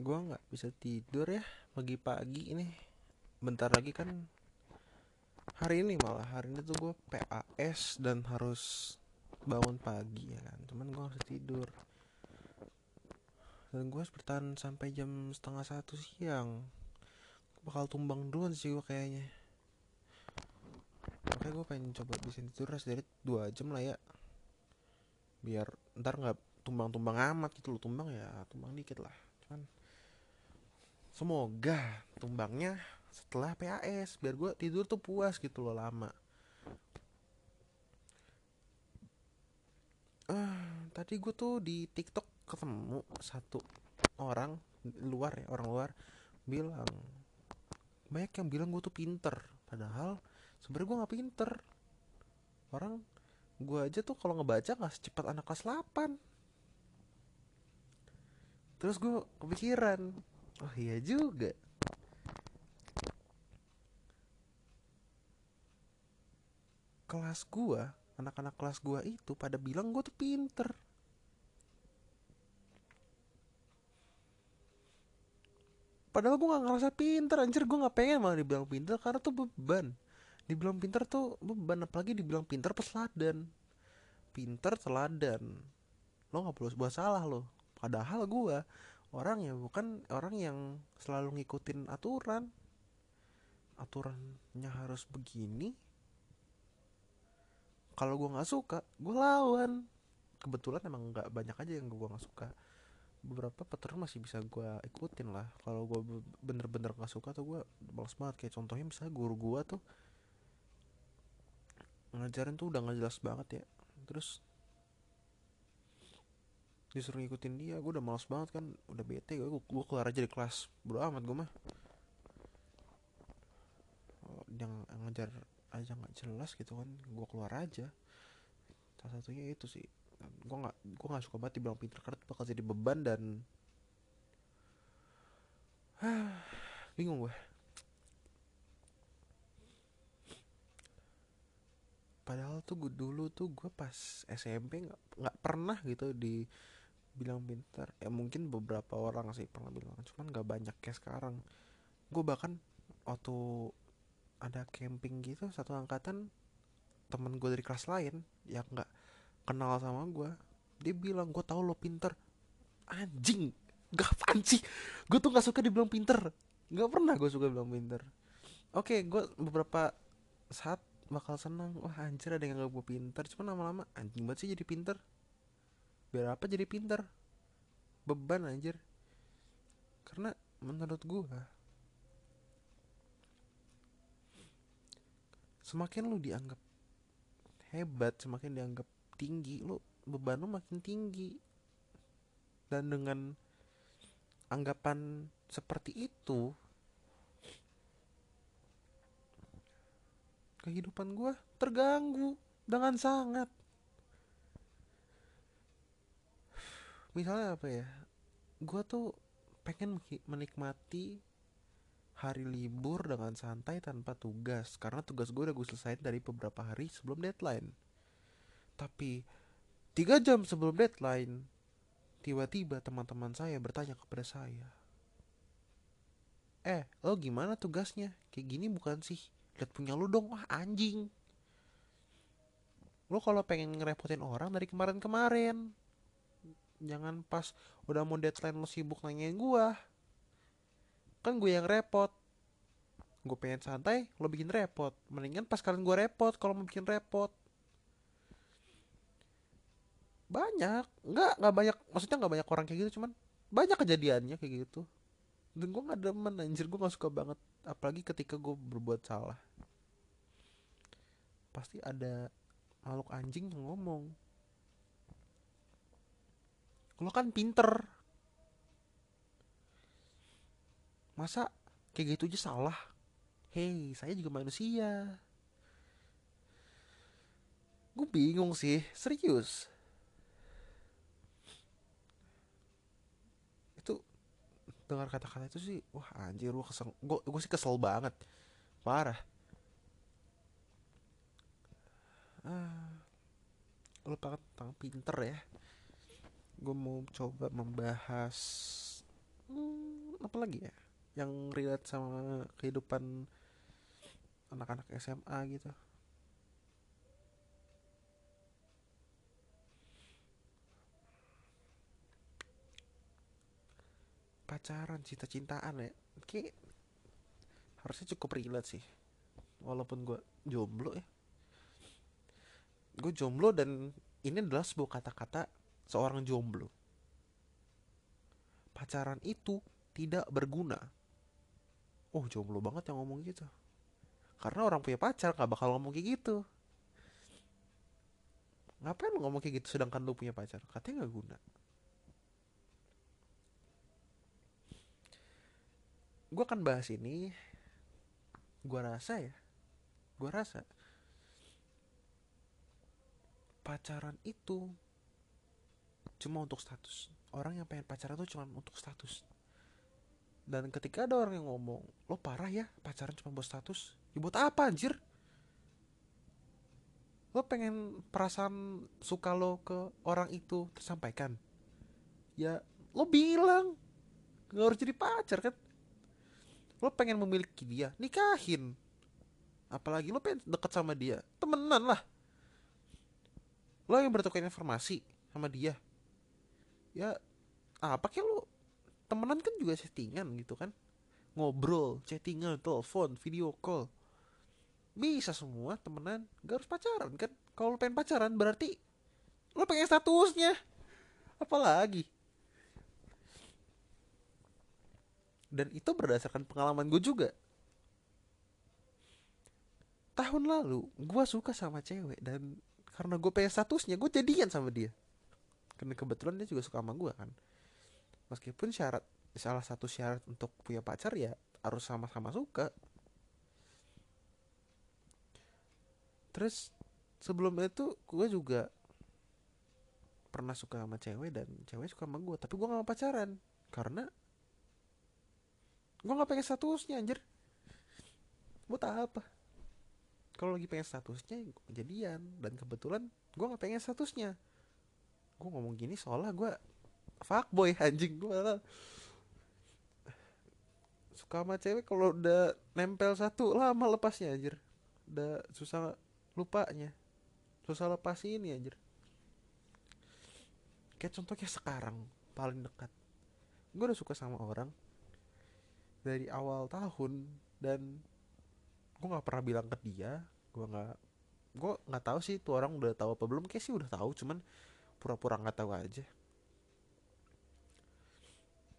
Gua nggak bisa tidur ya pagi-pagi ini. Bentar lagi kan hari ini malah hari ini tuh gue PAS dan harus bangun pagi ya kan. Cuman gue harus tidur. Dan gue harus bertahan sampai jam setengah satu siang. Bakal tumbang duluan sih gue kayaknya. Makanya gue pengen coba bisa tidur dari dua jam lah ya. Biar ntar nggak tumbang-tumbang amat gitu loh. Tumbang ya tumbang dikit lah. Cuman semoga tumbangnya setelah PAS biar gue tidur tuh puas gitu loh lama. Ah tadi gue tuh di TikTok ketemu satu orang luar ya orang luar bilang banyak yang bilang gue tuh pinter. Padahal sebenarnya gue nggak pinter. Orang gue aja tuh kalau ngebaca nggak secepat anak kelas 8 terus gue kepikiran oh iya juga. Kelas gue anak-anak kelas gue itu pada bilang gue tuh pinter. Padahal gue gak ngerasa pinter anjir gue gak pengen malah dibilang pinter karena tuh beban dibilang pinter tuh beban apalagi dibilang pinter peseladan pinter teladan lo nggak perlu buat salah lo. Padahal gue orang ya bukan orang yang selalu ngikutin aturan. Aturannya harus begini. Kalau gue nggak suka gue lawan. Kebetulan emang nggak banyak aja yang gue nggak suka. Beberapa peraturan masih bisa gue ikutin lah. Kalau gue bener-bener nggak suka tuh gue males banget. Kayak contohnya misalnya guru gue tuh ngajarin tuh udah nggak jelas banget ya. Terus disuruh ngikutin dia gue udah males banget kan udah bete gue gue keluar aja di kelas bro amat gue mah. Oh, yang ngajar aja nggak jelas gitu kan gue keluar aja. Salah satunya itu sih. Gue nggak gue nggak suka banget dibilang pinter karena bakal jadi beban dan bingung gue padahal tuh gue dulu tuh gue pas SMP nggak nggak pernah gitu di bilang pintar ya mungkin beberapa orang sih pernah bilang cuman gak banyak kayak sekarang. Gue bahkan waktu ada camping gitu satu angkatan temen gue dari kelas lain yang nggak kenal sama gue dia bilang gue tahu lo pinter. Anjing gak sih? Gue tuh nggak suka dibilang pinter. Nggak pernah gue suka bilang pinter. Oke gue beberapa saat bakal senang wah anjir ada yang nggak gue pinter. Cuman lama-lama anjing banget sih jadi pinter. Biar apa jadi pinter? Beban anjir. Karena menurut gua semakin lu dianggap hebat semakin dianggap tinggi lu beban lu makin tinggi. Dan dengan anggapan seperti itu kehidupan gua terganggu dengan sangat. Misalnya apa ya gue tuh pengen menikmati hari libur dengan santai tanpa tugas karena tugas gue udah gue selesaiin dari beberapa hari sebelum deadline. Tapi tiga jam sebelum deadline tiba-tiba teman-teman saya bertanya kepada saya eh lo gimana tugasnya? Kayak gini bukan sih lihat punya lu dong wah anjing. Lo kalau pengen ngerepotin orang dari kemarin-kemarin jangan pas udah mau deadline lo sibuk nanyain gua. Kan gue yang repot. Gue pengen santai lo bikin repot. Mendingan pas kalian gue repot kalau mau bikin repot. Banyak nggak nggak banyak maksudnya nggak banyak orang kayak gitu cuman banyak kejadiannya kayak gitu. Dan gue nggak demen anjir gue nggak suka banget apalagi ketika gue berbuat salah. Pasti ada makhluk anjing yang ngomong. Lo kan pinter. Masa kayak gitu aja salah? Hei saya juga manusia. Gue bingung sih serius itu dengar kata-kata itu sih wah anjir gue kesel gue gue sih kesel banget. Parah. Ah lupakan tentang pinter ya. Gue mau coba membahas hmm, apa lagi ya? Yang relate sama kehidupan anak-anak SMA gitu pacaran cinta-cintaan ya. Kayak harusnya cukup relate sih. Walaupun gue jomblo ya. Gue jomblo dan ini adalah sebuah kata-kata seorang jomblo. Pacaran itu tidak berguna. Oh jomblo banget yang ngomong gitu. Karena orang punya pacar gak bakal ngomong kayak gitu. Ngapain lu ngomong kayak gitu sedangkan lu punya pacar? Katanya gak guna gue akan bahas ini gue rasa ya gue rasa pacaran itu cuma untuk status. Orang yang pengen pacaran itu cuma untuk status. Dan ketika ada orang yang ngomong lo parah ya pacaran cuma buat status. Ya buat apa anjir? Lo pengen perasaan suka lo ke orang itu tersampaikan? Ya lo bilang nggak harus jadi pacar kan lo pengen memiliki dia nikahin. Apalagi lo pengen deket sama dia temenan lah. Lo yang bertukar informasi sama dia. Ya apa kayak lo temenan kan juga settingan gitu kan. Ngobrol chattingan telepon video call. Bisa semua temenan gak harus pacaran kan. Kalau lo pengen pacaran berarti lo pengen statusnya. Apalagi dan itu berdasarkan pengalaman gue juga. Tahun lalu gue suka sama cewek dan karena gue pengen statusnya gue jadian sama dia. Karena kebetulan dia juga suka sama gue kan. Meskipun syarat salah satu syarat untuk punya pacar ya harus sama-sama suka. Terus sebelum itu gue juga pernah suka sama cewek dan cewek suka sama gue tapi gue gak mau pacaran karena gue nggak pengen statusnya anjir. Buat apa. Kalau lagi pengen statusnya kejadian dan kebetulan gue nggak pengen statusnya. Gue ngomong gini soalnya gue fuckboy anjing. Gue suka sama cewek kalau udah nempel satu lama lepasnya anjir. Udah susah lupanya. Susah lepas ini anjir. Kayak contohnya sekarang paling dekat. Gue udah suka sama orang dari awal tahun dan gue nggak pernah bilang ke dia gue nggak gue nggak tahu sih tuh orang udah tahu apa belum kayak sih udah tahu cuman pura-pura nggak tahu aja.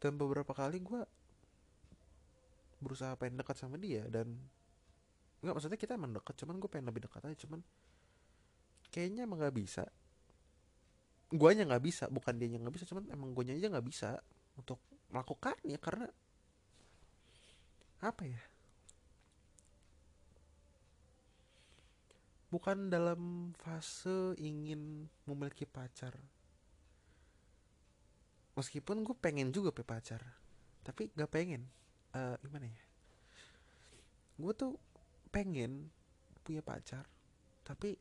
Dan beberapa kali gue berusaha pengen dekat sama dia dan nggak maksudnya kita emang dekat cuman gue pengen lebih dekat aja cuman kayaknya emang nggak bisa. Guanya nggak bisa bukan dia yang nggak bisa cuman emang guanya aja nggak bisa untuk melakukannya karena apa ya? Bukan dalam fase ingin memiliki pacar. Meskipun gue pengen juga punya pacar tapi gak pengen. Uh, gimana ya? Gue tuh pengen punya pacar tapi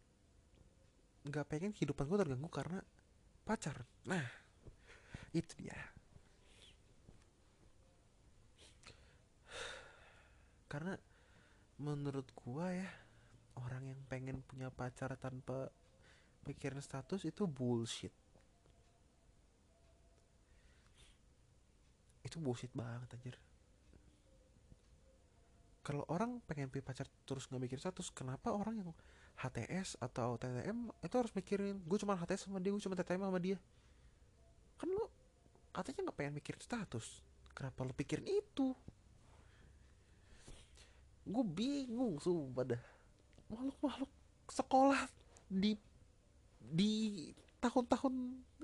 gak pengen kehidupan gue terganggu karena pacar. Nah itu dia karena menurut gua ya orang yang pengen punya pacar tanpa pikiran status itu bullshit. Itu bullshit banget anjir. Kalau orang pengen punya pacar terus nggak mikir status kenapa orang yang HTS atau TTM itu harus mikirin gue cuma HTS sama dia gue cuma TTM sama dia. Kan lo katanya nggak pengen mikirin status. Kenapa lo pikirin itu gue bingung sumpah dah. Makhluk-makhluk sekolah di di tahun-tahun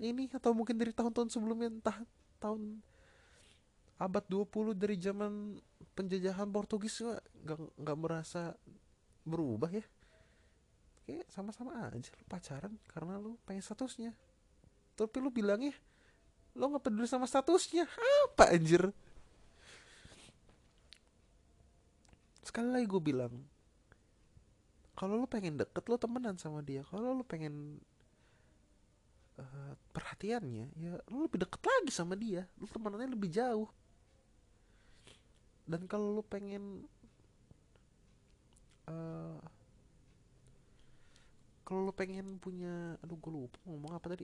ini atau mungkin dari tahun-tahun sebelumnya entah tahun abad 20 dari zaman penjajahan Portugis nggak nggak merasa berubah ya. Kayak sama-sama aja lu pacaran karena lu pengen statusnya. Tapi lu bilangnya lo nggak peduli sama statusnya. Apa anjir sekali lagi gue bilang kalau lo pengen deket lo temenan sama dia. Kalau lo pengen uh, perhatiannya ya lu lebih deket lagi sama dia. Lu temenannya lebih jauh. Dan kalau lu pengen uh, kalau lu pengen punya aduh gue lupa ngomong apa tadi.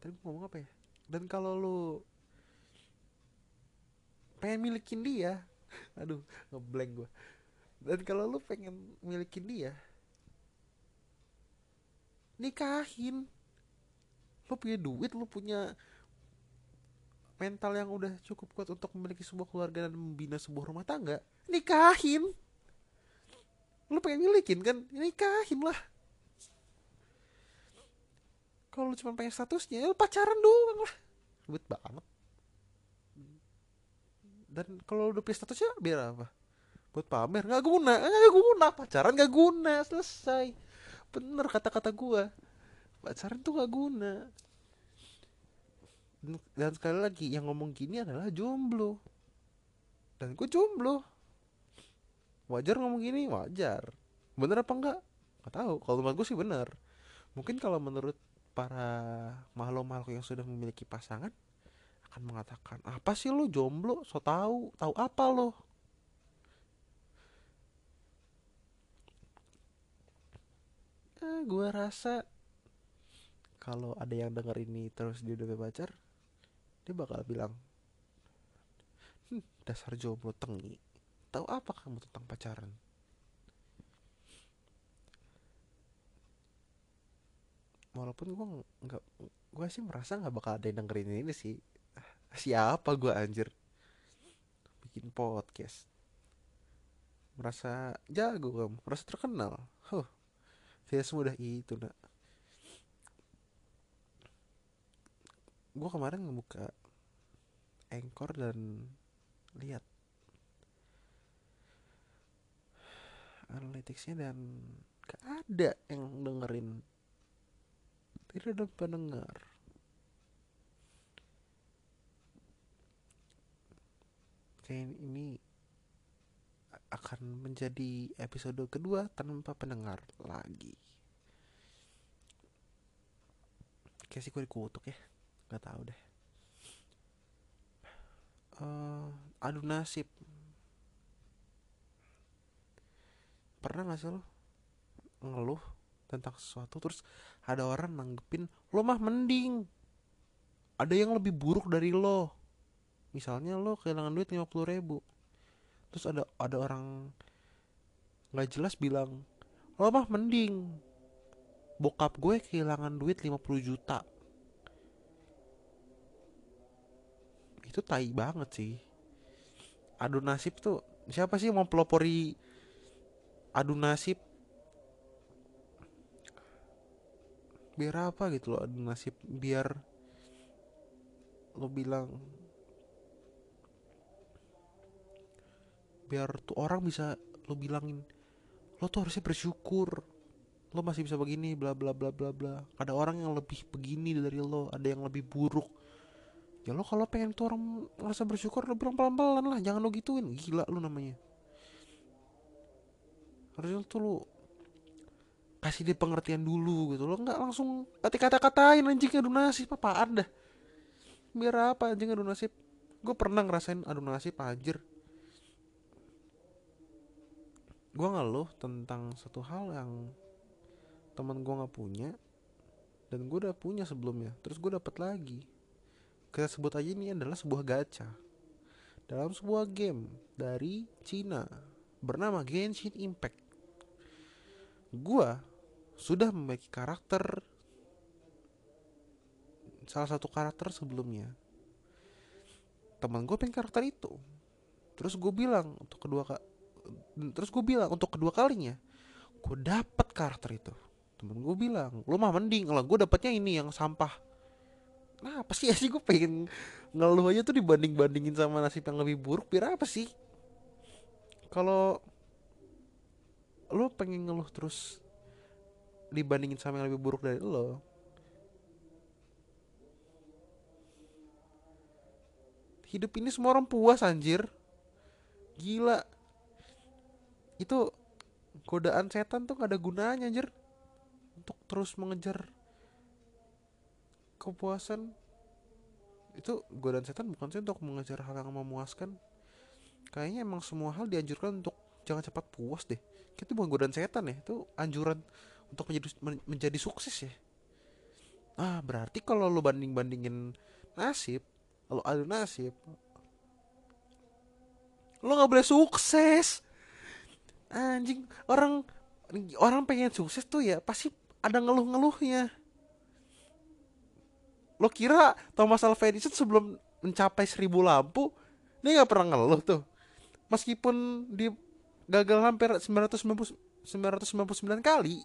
Tadi ngomong apa ya? Dan kalau lu pengen milikin dia aduh ngeblank gue dan kalau lu pengen milikin dia nikahin. Lu punya duit lu punya mental yang udah cukup kuat untuk memiliki sebuah keluarga dan membina sebuah rumah tangga nikahin. Lu pengen milikin kan? Nikahin lah. Kalau lu cuma pengen statusnya ya lu pacaran doang lah. Ribet banget. Dan kalau udah punya statusnya biar apa buat pamer nggak guna nggak guna. Pacaran nggak guna selesai. Bener kata-kata gua. Pacaran tuh gak guna. Dan sekali lagi yang ngomong gini adalah jomblo. Dan gue jomblo. Wajar ngomong gini wajar. Bener apa enggak nggak tahu. Kalau menurut gue sih bener. Mungkin kalau menurut para makhluk-makhluk yang sudah memiliki pasangan akan mengatakan apa sih lo jomblo? So tahu tahu apa lo eh, gue rasa kalau ada yang denger ini terus dia udah pacar dia bakal bilang hm, dasar jomblo tengi. Tahu apa kamu tentang pacaran? Walaupun gue nggak gue sih merasa nggak bakal ada yang dengerin ini sih. Siapa gue anjir? Bikin podcast. Merasa jago kamu merasa terkenal. Huh tidak semudah itu nak. Gue kemarin ngebuka Anchor dan lihat. Analyticsnya dan gak ada yang dengerin. Tidak ada pendengar. Kayak ini akan menjadi episode kedua tanpa pendengar lagi. Kayak sih gue dikutuk ya. Nggak tahu deh. Uh, adu nasib. Pernah nggak sih lo ngeluh tentang sesuatu terus ada orang nanggepin lo mah mending. Ada yang lebih buruk dari lo. Misalnya lo kehilangan duit 50 ribu terus ada ada orang nggak jelas bilang lo mah mending bokap gue kehilangan duit 50 juta. Itu tai banget sih. Adu nasib tuh siapa sih mau pelopori adu nasib? Biar apa gitu loh adu nasib? Biar lo bilang biar tuh orang bisa lo bilangin lo tuh harusnya bersyukur lo masih bisa begini bla bla bla bla bla. Ada orang yang lebih begini dari lo ada yang lebih buruk. Ya lo kalau pengen tuh orang ngerasa bersyukur lo bilang pelan pelan lah jangan lo gituin. Gila lo namanya. Harusnya tuh lo kasih dia pengertian dulu gitu. Lo nggak langsung kata kata katain anjing adu nasib apaan dah? Biar apa anjing adu nasib? Gue pernah ngerasain adu nasib anjir gue ngeluh tentang satu hal yang teman gue nggak punya dan gue udah punya sebelumnya terus gue dapet lagi kita sebut aja ini adalah sebuah gacha dalam sebuah game dari Cina bernama Genshin Impact. Gua sudah memiliki karakter salah satu karakter sebelumnya. Teman gue pengen karakter itu. Terus gue bilang untuk kedua terus gue bilang untuk kedua kalinya, gue dapet karakter itu. Temen gue bilang, lu mah mending lah gue dapetnya ini yang sampah. Nah apa sih? Sih gue pengen ngeluh aja tuh dibanding bandingin sama nasib yang lebih buruk biar apa sih? Kalau lo pengen ngeluh terus dibandingin sama yang lebih buruk dari lo hidup ini semua orang puas anjir. Gila itu godaan setan tuh gak ada gunanya anjir. Untuk terus mengejar kepuasan. Itu godaan setan bukan sih untuk mengejar hal yang memuaskan. Kayaknya emang semua hal dianjurkan untuk jangan cepat puas deh. Itu bukan godaan setan ya itu anjuran untuk menjadi menjadi sukses ya. Ah berarti kalau lo banding bandingin nasib lo adu nasib lo nggak boleh sukses anjing orang orang pengen sukses tuh ya pasti ada ngeluh-ngeluhnya. Lo kira Thomas Alva Edison sebelum mencapai seribu lampu dia nggak pernah ngeluh tuh. Meskipun di gagal hampir 999 kali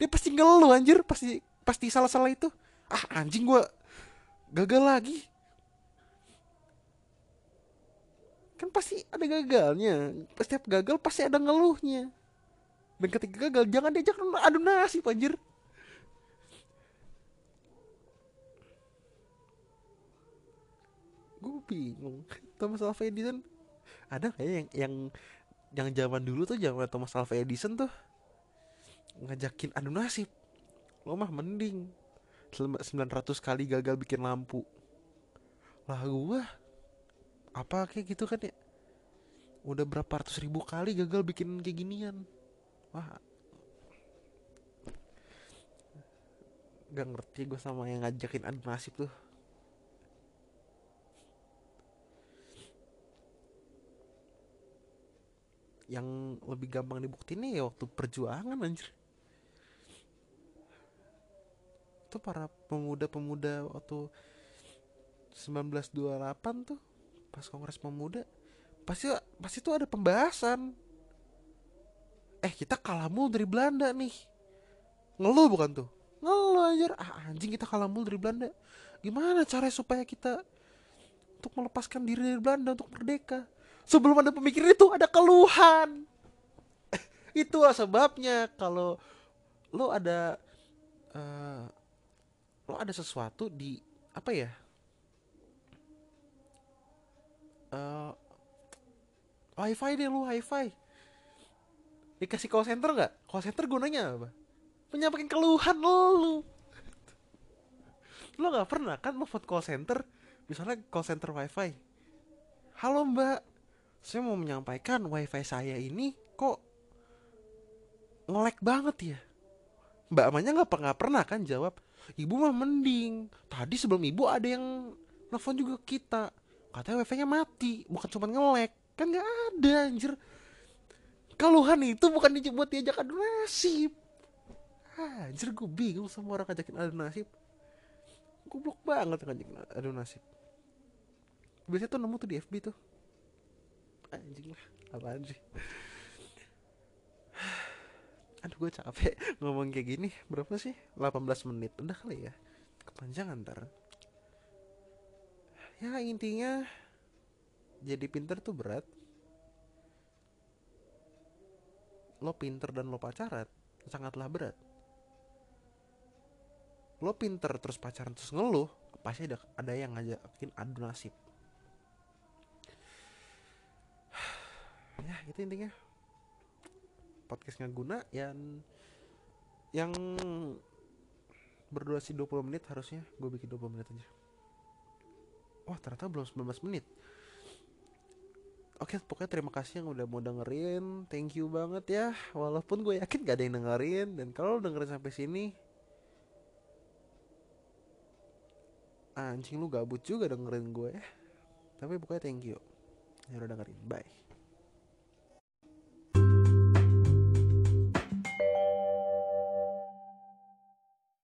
dia pasti ngeluh anjir pasti pasti salah-salah itu. Ah anjing gua gagal lagi kan pasti ada gagalnya. Setiap gagal pasti ada ngeluhnya. Dan ketika gagal jangan diajak adu nasib anjir. Gue bingung. Thomas Alva Edison. Ada kayak yang yang yang zaman dulu tuh zaman Thomas Alva Edison tuh? Ngajakin adu nasib. Lo mah mending. 900 kali gagal bikin lampu. Lah gua apa kayak gitu kan ya? Udah berapa ratus ribu kali gagal bikin kayak ginian. Wah. Gak ngerti gue sama yang ngajakin adu nasib tuh. Yang lebih gampang dibuktiin ya waktu perjuangan anjir. Itu para pemuda-pemuda waktu 1928 tuh pas kongres pemuda pasti pasti tuh ada pembahasan. Eh kita kalah mulu dari Belanda nih. Ngeluh bukan tuh? Ngeluh anjir. Ah anjing kita kalah mulu dari Belanda. Gimana cara supaya kita untuk melepaskan diri dari Belanda untuk merdeka? Sebelum ada pemikiran itu ada keluhan. Itulah sebabnya kalau lo ada uh, lo ada sesuatu di apa ya uh, wifi deh lo wifi dikasih call center nggak? Call center gunanya apa? Menyampaikan keluhan lo lo nggak pernah kan lo vote call center? Misalnya call center wifi halo mbak. Saya mau menyampaikan wifi saya ini kok ngelek banget ya? Mbak amanya nggak pernah pernah kan jawab. Ibu mah mending. Tadi sebelum ibu ada yang nelfon juga kita katanya wifi nya mati bukan cuma ngelek kan nggak ada anjir. Keluhan itu bukan buat diajak adu nasib. Anjir gue bingung sama orang ngajakin adu nasib. Goblok banget ngajakin adu nasib. Biasanya tuh nemu tuh di FB tuh. Anjing lah apaan sih? Aduh gue capek ngomong kayak gini. Berapa sih? 18 menit. Udah kali ya. Kepanjangan ntar ya intinya jadi pinter tuh berat. Lo pinter dan lo pacaran sangatlah berat. Lo pinter terus pacaran terus ngeluh pasti ada ada yang ngajakin adu nasib. Ya itu intinya. Podcast nggak guna yang yang berdurasi 20 menit harusnya gue bikin 20 menit aja wah ternyata belum 19 menit Oke, pokoknya terima kasih yang udah mau dengerin. Thank you banget ya. Walaupun gue yakin gak ada yang dengerin dan kalau dengerin sampai sini anjing lu gabut juga dengerin gue ya. Tapi pokoknya thank you. Ya udah dengerin. Bye.